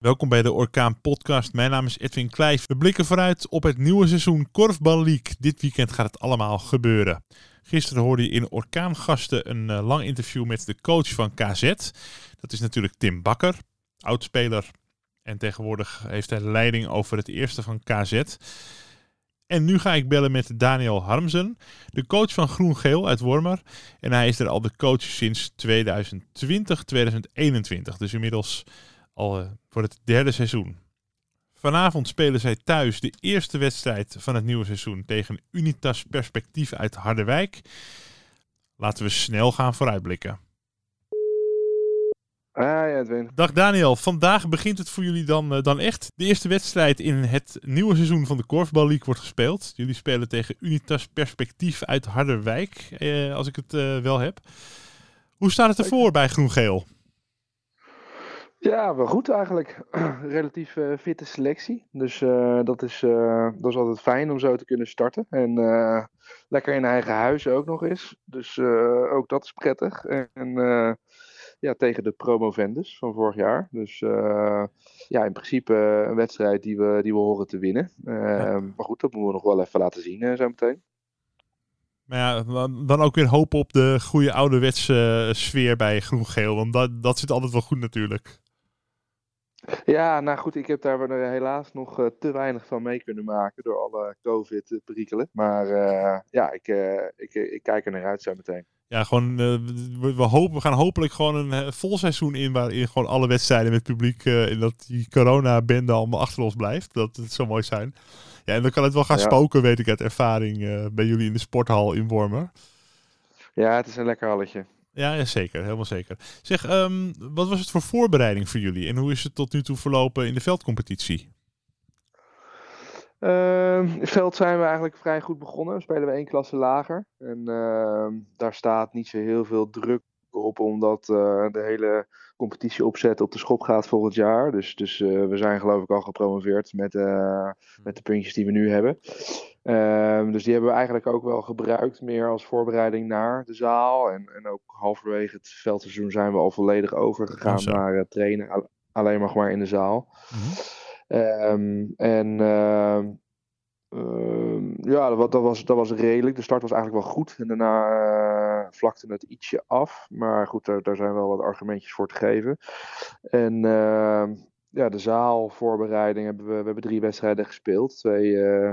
Welkom bij de Orkaan Podcast. Mijn naam is Edwin Kleijf. We blikken vooruit op het nieuwe seizoen Korfbal League. Dit weekend gaat het allemaal gebeuren. Gisteren hoorde je in Orkaangasten een uh, lang interview met de coach van KZ. Dat is natuurlijk Tim Bakker, oudspeler. En tegenwoordig heeft hij leiding over het eerste van KZ. En nu ga ik bellen met Daniel Harmsen, de coach van Groen-Geel uit Wormer. En hij is er al de coach sinds 2020, 2021. Dus inmiddels al uh, voor het derde seizoen. Vanavond spelen zij thuis de eerste wedstrijd van het nieuwe seizoen tegen Unitas Perspectief uit Harderwijk. Laten we snel gaan vooruitblikken. Hi Edwin. Dag Daniel, vandaag begint het voor jullie dan, uh, dan echt. De eerste wedstrijd in het nieuwe seizoen van de Korfbal League wordt gespeeld. Jullie spelen tegen Unitas Perspectief uit Harderwijk, uh, als ik het uh, wel heb. Hoe staat het ervoor bij Groen-Geel? Ja, wel goed eigenlijk. Relatief uh, fitte selectie. Dus uh, dat, is, uh, dat is altijd fijn om zo te kunnen starten. En lekker in eigen huis ook nog eens. Dus ook dat is prettig. En ja, tegen de promovendus van vorig jaar. Dus ja, in principe een wedstrijd die we, die we horen te winnen. Ja. Maar goed, dat moeten we nog wel even laten zien zo meteen. Maar ja, dan ook weer hopen op de goede ouderwetse sfeer bij groen-geel. Want dat, dat zit altijd wel goed natuurlijk. Ja, nou goed, ik heb daar helaas nog uh, te weinig van mee kunnen maken door alle COVID-perikelen. Maar uh, ja, ik, uh, ik, ik kijk er naar uit zo meteen. Ja, gewoon, we, we, hopen, we gaan hopelijk gewoon een vol seizoen in waarin gewoon alle wedstrijden met publiek en dat die corona-bende allemaal achter ons blijft. Dat het zo mooi zijn. Ja, en dan kan het wel gaan ja. spoken, weet ik uit ervaring, bij jullie in de sporthal in Wormer. Ja, het is een lekker halletje. Ja, zeker. Helemaal zeker. Zeg, um, wat was het voor voorbereiding voor jullie? En hoe is het tot nu toe verlopen in de veldcompetitie? Uh, in veld zijn we eigenlijk vrij goed begonnen. We spelen we één klasse lager. En uh, daar staat niet zo heel veel druk omdat uh, de hele competitie opzet op de schop gaat volgend jaar. Dus, dus uh, we zijn geloof ik al gepromoveerd met, uh, met de puntjes die we nu hebben. Um, dus die hebben we eigenlijk ook wel gebruikt, meer als voorbereiding naar de zaal. En, en ook halverwege het veldseizoen zijn we al volledig overgegaan oh, naar uh, trainen, alleen maar, maar in de zaal. Mm -hmm. um, en uh, ja, dat, dat, was, dat was redelijk. De start was eigenlijk wel goed. En daarna vlakte het ietsje af. Maar goed, daar, daar zijn wel wat argumentjes voor te geven. En uh, ja, de zaalvoorbereiding hebben we, we hebben drie wedstrijden gespeeld. Twee, uh,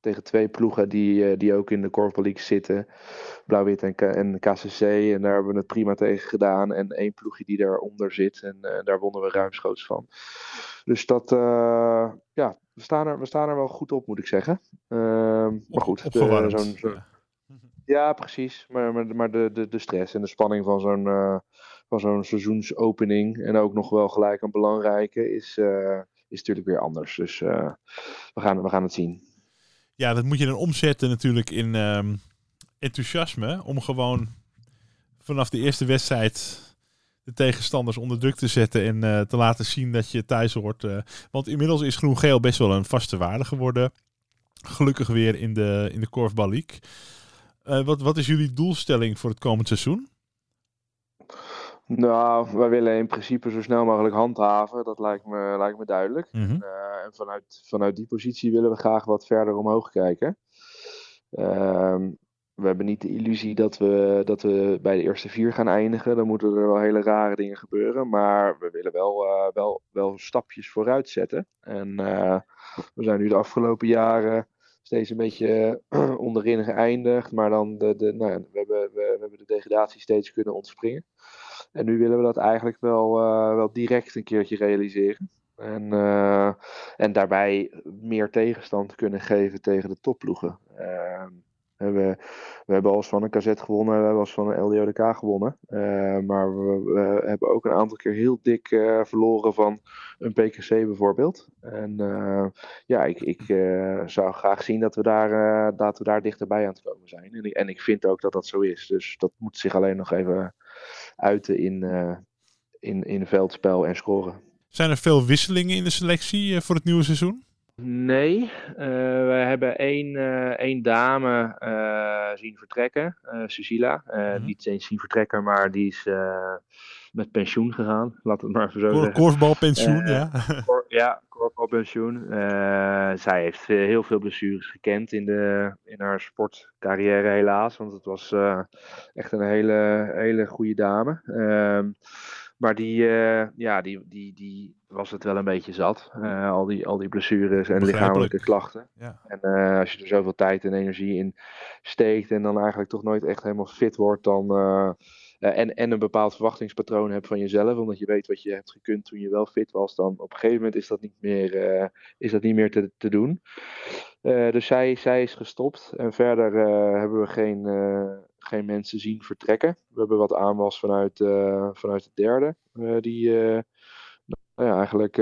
tegen twee ploegen die, die ook in de Korfbal League zitten. Blauw-Wit en, en KCC. En daar hebben we het prima tegen gedaan. En één ploegje die daaronder zit. En daar wonnen we ruimschoots van. Dus dat, ja, we staan, er, we staan er wel goed op, moet ik zeggen. Uh, maar goed, zo'n, zo, ja, precies. Maar, maar, de, de, de stress en de spanning van zo'n, uh, van zo'n seizoensopening en ook nog wel gelijk een belangrijke is, uh, is natuurlijk weer anders. Dus uh, we, gaan, we gaan het zien. Ja, dat moet je dan omzetten natuurlijk in um, enthousiasme om gewoon vanaf de eerste wedstrijd de tegenstanders onder druk te zetten en te laten zien dat je thuis hoort. Want inmiddels is groen-geel best wel een vaste waarde geworden. Gelukkig weer in de, in de Korfbal League. Uh, wat, wat is jullie doelstelling voor het komend seizoen? Nou, wij willen in principe zo snel mogelijk handhaven. Dat lijkt me, lijkt me duidelijk. Mm -hmm. en vanuit, vanuit die positie willen we graag wat verder omhoog kijken. Ehm, we hebben niet de illusie dat we, dat we bij de eerste vier gaan eindigen. Dan moeten er wel hele rare dingen gebeuren. Maar we willen wel, uh, wel, wel stapjes vooruit zetten. En we zijn nu de afgelopen jaren steeds een beetje uh, onderin geëindigd. Maar dan de, de, nou ja, we, hebben, we, we, hebben de degradatie steeds kunnen ontspringen. En nu willen we dat eigenlijk wel, wel direct een keertje realiseren. En, en daarbij meer tegenstand kunnen geven tegen de topploegen. Ehm, we, we hebben als van een KZ gewonnen, we hebben als van een LDODK gewonnen. Uh, maar we, hebben ook een aantal keer heel dik uh, verloren van een PKC bijvoorbeeld. En uh, ja, ik, ik zou graag zien dat we, daar, dat we daar dichterbij aan het komen zijn. En ik, en ik vind ook dat dat zo is. Dus dat moet zich alleen nog even uiten in, in, in veldspel en scoren. Zijn er veel wisselingen in de selectie voor het nieuwe seizoen? Nee, uh, we hebben één, uh, één dame uh, zien vertrekken, Cecilia. -hmm. Niet eens zien vertrekken, maar die is met pensioen gegaan. Laat het maar zo zeggen. Korfbalpensioen, ja. ja, korfbalpensioen. zij heeft heel veel blessures gekend in, de, in haar sportcarrière helaas. Want het was echt een hele, hele goede dame. Maar die, ja, die, die, die was het wel een beetje zat. al, die, al die blessures en lichamelijke klachten. Ja. En als je er zoveel tijd en energie in steekt en dan eigenlijk toch nooit echt helemaal fit wordt, dan, en, en een bepaald verwachtingspatroon hebt van jezelf, omdat je weet wat je hebt gekund toen je wel fit was, dan op een gegeven moment is dat niet meer, is dat niet meer te, te doen. Dus zij, zij is gestopt en verder hebben we geen, geen mensen zien vertrekken. We hebben wat aanwas vanuit, vanuit de derde, die nou ja, eigenlijk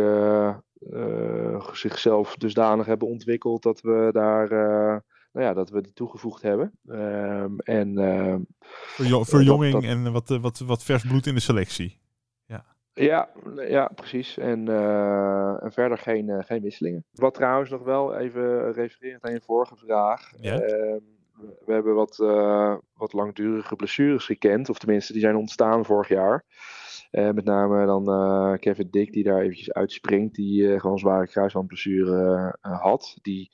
zichzelf dusdanig hebben ontwikkeld dat we daar nou ja, dat we die toegevoegd hebben. Um, en, uh, Verjonging en wat, wat, wat vers bloed in de selectie. Ja, ja, ja precies. En, uh, en verder geen, uh, geen wisselingen. Wat trouwens nog wel even refererend aan je vorige vraag. Ja? Ehm, we hebben wat, wat langdurige blessures gekend. Of tenminste, die zijn ontstaan vorig jaar. Uh, met name dan uh, Kevin Dick, die daar eventjes uitspringt. Die gewoon zware kruisbandblessure had. Die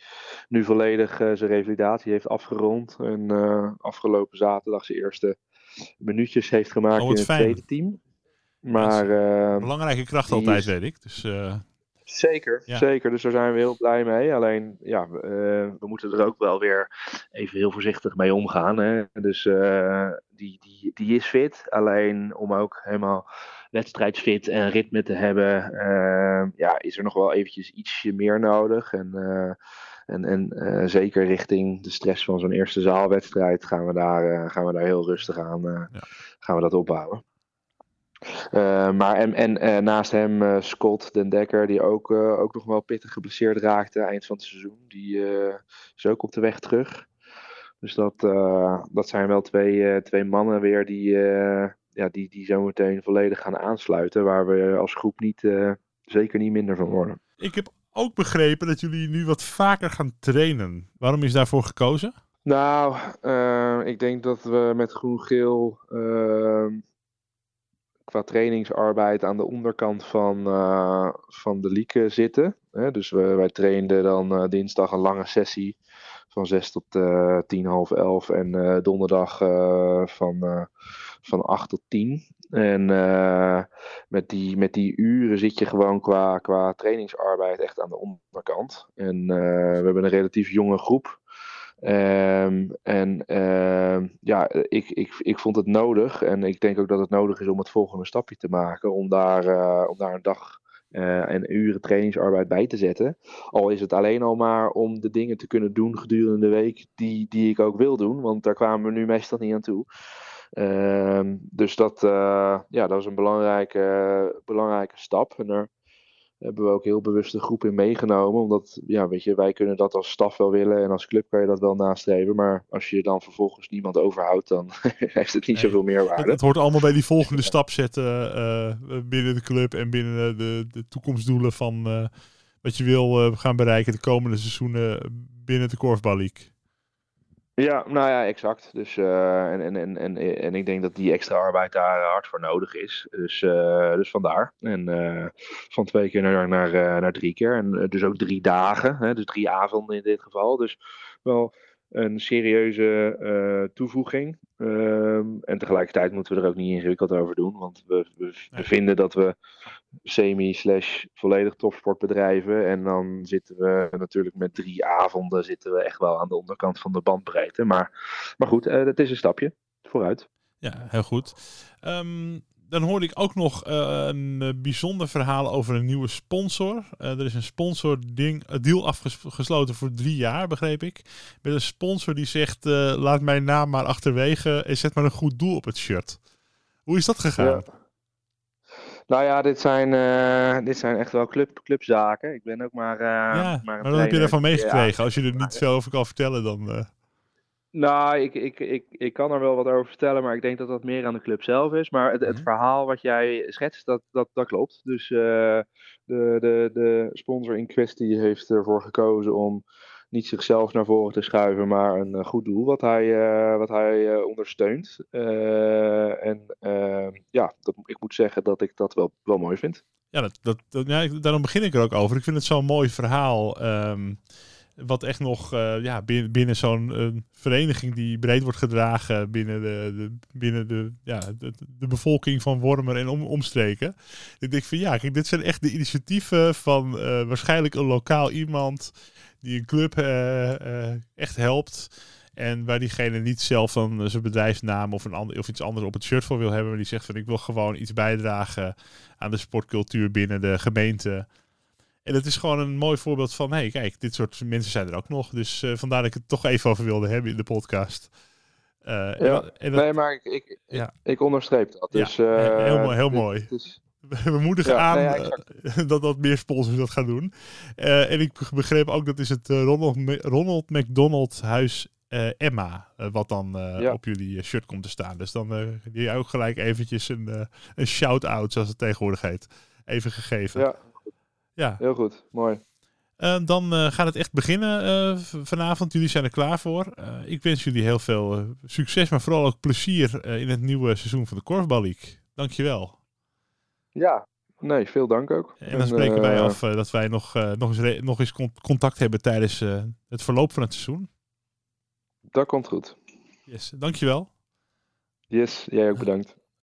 nu volledig zijn revalidatie heeft afgerond. En afgelopen zaterdag zijn eerste minuutjes heeft gemaakt oh, in het tweede team. Maar, belangrijke kracht altijd, weet ik. Dus, Zeker, zeker. Dus daar zijn we heel blij mee. Alleen, ja, we moeten er ook wel weer even heel voorzichtig mee omgaan. Hè? Dus die, die, die is fit. Alleen om ook helemaal wedstrijdsfit en ritme te hebben, uh, ja, is er nog wel eventjes ietsje meer nodig. En, en, en zeker richting de stress van zo'n eerste zaalwedstrijd gaan we daar, gaan we daar heel rustig aan ja. gaan we dat opbouwen. Maar en, en naast hem Scott Den Dekker, die ook, ook nog wel pittig geblesseerd raakte eind van het seizoen. Die is ook op de weg terug. Dus dat, dat zijn wel twee, twee mannen weer die, ja, die, die zometeen volledig gaan aansluiten. Waar we als groep niet, zeker niet minder van worden. Ik heb ook begrepen dat jullie nu wat vaker gaan trainen. Waarom is daarvoor gekozen? Nou, ik denk dat we met groen-geel qua trainingsarbeid aan de onderkant van, van de lieke zitten. dus we, wij trainden dan dinsdag een lange sessie van 6 tot uh, 10, half 11. En uh, donderdag uh, van, uh, van 8 tot 10. En met, die, met die uren zit je gewoon qua, qua trainingsarbeid echt aan de onderkant. En we hebben een relatief jonge groep. Uh, ja, ik, ik, ik vond het nodig. En ik denk ook dat het nodig is om het volgende stapje te maken. Om daar, uh, om daar een dag uh, en uren trainingsarbeid bij te zetten. Al is het alleen al maar om de dingen te kunnen doen gedurende de week die, die ik ook wil doen. Want daar kwamen we nu meestal niet aan toe. Uh, dus dat, ja, dat is een belangrijke, belangrijke stap. Hebben we ook heel bewust de groep in meegenomen. Omdat, ja, weet je, wij kunnen dat als staf wel willen en als club kan je dat wel nastreven. Maar als je dan vervolgens niemand overhoudt, dan heeft het niet zoveel meerwaarde. Het, hoort allemaal bij die volgende stap zetten uh, binnen de club en binnen de, de toekomstdoelen van uh, wat je wil gaan bereiken de komende seizoenen binnen de Korfbal League. Ja, nou ja, exact. Dus, uh, en, en, en, en, en ik denk dat die extra arbeid daar hard voor nodig is. Dus, uh, dus vandaar. En uh, van twee keer naar, naar, naar drie keer. En dus ook drie dagen. Hè, dus drie avonden in dit geval. Dus wel een serieuze uh, toevoeging. Um, en tegelijkertijd moeten we er ook niet ingewikkeld over doen. Want we, we, we vinden dat we semi-slash volledig topsportbedrijven. En dan zitten we natuurlijk met drie avonden zitten we echt wel aan de onderkant van de bandbreedte. Maar, maar goed, uh, het is een stapje vooruit. Ja, heel goed. Um, dan hoorde ik ook nog uh, een eh, bijzonder verhaal over een nieuwe sponsor. Uh, er is een sponsor ding, een deal afgesloten voor drie jaar, begreep ik. Met een sponsor die zegt: laat mijn naam maar achterwege en zet maar een goed doel op het shirt. Hoe is dat gegaan? Ja. Nou ja, dit zijn, dit zijn echt wel club, clubzaken. Ik ben ook maar. ja, maar, maar wat heb je ervan meegekregen? Als je er niet veel over kan vertellen, dan. Nou, ik, ik, ik, ik kan er wel wat over vertellen, maar ik denk dat dat meer aan de club zelf is. Maar het, het mhm. verhaal wat jij schetst, dat, dat, dat klopt. Dus uh, de, de, de sponsor in kwestie heeft ervoor gekozen om niet zichzelf naar voren te schuiven, maar een goed doel wat hij, wat hij ondersteunt. en ja, dat, ik moet zeggen dat ik dat wel, wel mooi vind. Ja, dat, dat, ja, daarom begin ik er ook over. Ik vind het zo'n mooi verhaal. Ehm, wat echt nog uh, ja, binnen, binnen zo'n vereniging die breed wordt gedragen binnen de, de binnen de, ja, de, bevolking van Wormer en om, omstreken. Ik denk van ja, kijk, dit zijn echt de initiatieven van uh, waarschijnlijk een lokaal iemand die een club echt helpt. En waar diegene niet zelf dan zijn bedrijfsnaam of, een ander, of iets anders op het shirt voor wil hebben. Maar die zegt van ik wil gewoon iets bijdragen aan de sportcultuur binnen de gemeente. En het is gewoon een mooi voorbeeld van, hé, hey, kijk, dit soort mensen zijn er ook nog. Dus uh, vandaar dat ik het toch even over wilde hebben in de podcast. Uh, ja, en dat, nee, maar ik, ik, ja. ik onderstreep dat. Dus, ja, heel mooi, heel mooi. We moedigen ja, aan nee, dat, dat meer sponsors dat gaan doen. Uh, en ik begreep ook dat is het Ronald, Ronald McDonald Huis Emma, wat dan op jullie shirt komt te staan. Dus dan die ook gelijk eventjes een, een shout-out, zoals het tegenwoordig heet, even gegeven. Ja. Heel goed, mooi. Uh, dan uh, gaat het echt beginnen uh, vanavond. Jullie zijn er klaar voor. ik wens jullie heel veel succes, maar vooral ook plezier in het nieuwe seizoen van de Korfbal League. Dankjewel. Ja, nee, veel dank ook. En dan spreken wij af dat wij nog, nog eens, nog eens contact hebben tijdens het verloop van het seizoen. Dat komt goed. Yes, dankjewel. Yes, jij ook bedankt.